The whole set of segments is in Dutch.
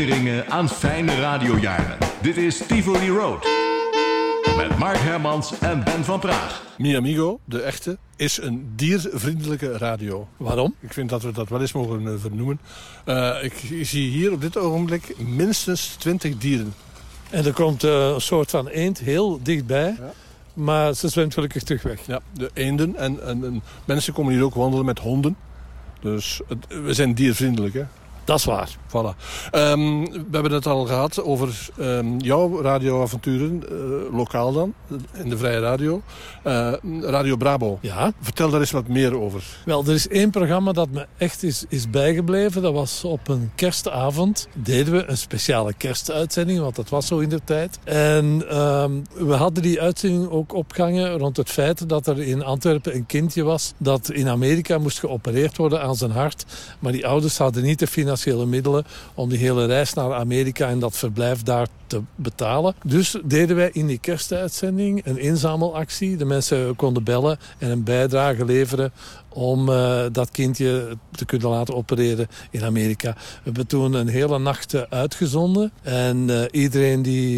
Herinneringen aan fijne radiojaren. Dit is Tivoli Road. Met Mark Hermans en Ben van Praag. Mi Amigo, de echte, is een diervriendelijke radio. Waarom? Ik vind dat we dat wel eens mogen eh, vernoemen. Uh, ik zie hier op dit ogenblik minstens 20 dieren. En er komt uh, een soort van eend heel dichtbij. Ja. Maar ze zwemt gelukkig terug weg. Ja, de eenden. En, en, en mensen komen hier ook wandelen met honden. Dus het, we zijn diervriendelijk, hè? Dat is waar. Voilà. Um, we hebben het al gehad over um, jouw radioavonturen, uh, lokaal dan, in de Vrije Radio. Uh, radio Brabo. Ja. Vertel daar eens wat meer over. Wel, er is één programma dat me echt is, is bijgebleven. Dat was op een kerstavond. Deden we een speciale kerstuitzending, want dat was zo in de tijd. En um, we hadden die uitzending ook opgehangen rond het feit dat er in Antwerpen een kindje was dat in Amerika moest geopereerd worden aan zijn hart. Maar die ouders hadden niet de financiële middelen om die hele reis naar Amerika en dat verblijf daar te betalen. Dus deden wij in die kerstuitzending een inzamelactie. De mensen konden bellen en een bijdrage leveren om uh, dat kindje te kunnen laten opereren in Amerika. We hebben toen een hele nacht uh, uitgezonden. En uh, iedereen die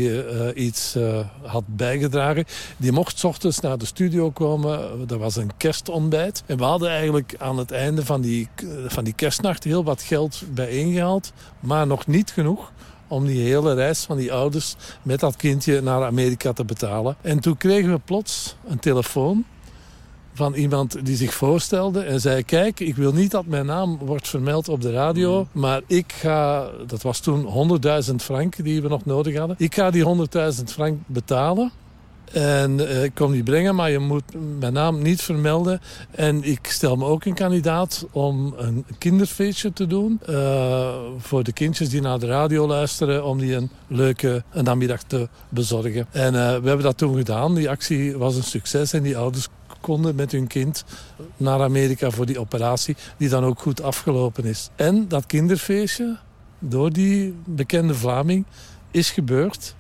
iets had bijgedragen, die mocht ochtends naar de studio komen. Er was een kerstontbijt. En we hadden eigenlijk aan het einde van die, van die kerstnacht heel wat geld bijeengehaald. Maar nog niet genoeg om die hele reis van die ouders met dat kindje naar Amerika te betalen. En toen kregen we plots een telefoon van iemand die zich voorstelde en zei... kijk, ik wil niet dat mijn naam wordt vermeld op de radio... maar ik ga, dat was toen 100.000 frank die we nog nodig hadden... ik ga die 100.000 frank betalen... En uh, ik kom die brengen, maar je moet mijn naam niet vermelden. En ik stel me ook een kandidaat om een kinderfeestje te doen. Uh, voor de kindjes die naar de radio luisteren. Om die een leuke een namiddag te bezorgen. En uh, we hebben dat toen gedaan. Die actie was een succes. En die ouders konden met hun kind naar Amerika voor die operatie. Die dan ook goed afgelopen is. En dat kinderfeestje, door die bekende Vlaming, is gebeurd.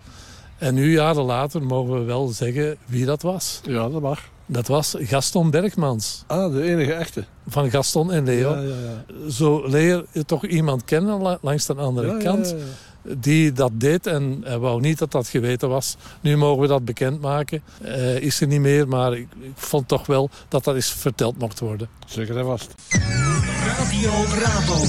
En nu, jaren later, mogen we wel zeggen wie dat was. Ja, dat mag. Dat was Gaston Bergmans. Ah, de enige echte. Van Gaston en Leo. Ja, ja, ja. Zo leer je toch iemand kennen langs de andere kant. Die dat deed en hij wou niet dat dat geweten was. Nu mogen we dat bekendmaken. Uh, is er niet meer, maar ik, ik, vond toch wel dat dat eens verteld mocht worden. Zeker en vast. Radio Bravo.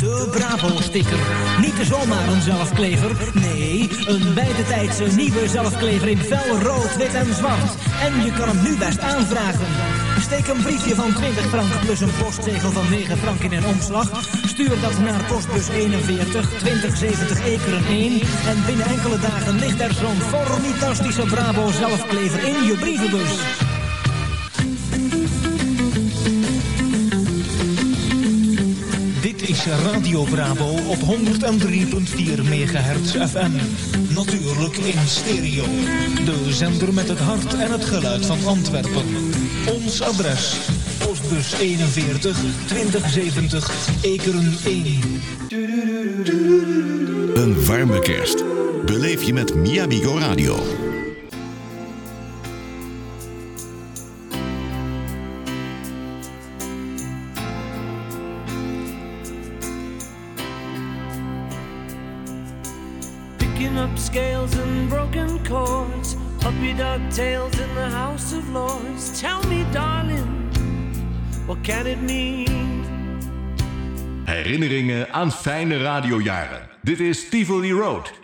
De Bravo-sticker. Niet zomaar een zelfklever. Nee, een tijdse nieuwe zelfklever in fel rood, wit en zwart. En je kan hem nu best aanvragen. Steek een briefje van 20 frank plus een postzegel van 9 frank in een omslag. Stuur dat naar postbus 41 2070 Ekeren 1. En binnen enkele dagen ligt er zo'n formitastische Bravo zelfklever in je brievenbus. Dit is Radio Bravo op 103.4 MHz FM. Natuurlijk in stereo. De zender met het hart en het geluid van Antwerpen. Ons adres. Postbus 41 2070 Ekeren 1. Een warme kerst. Beleef je met Miamigo Radio. scales and broken chords, puppy dog tails in the House of Lords. Tell me, darling, what can it mean? Herinneringen aan fijne radiojaren. Dit is Tivoli Road.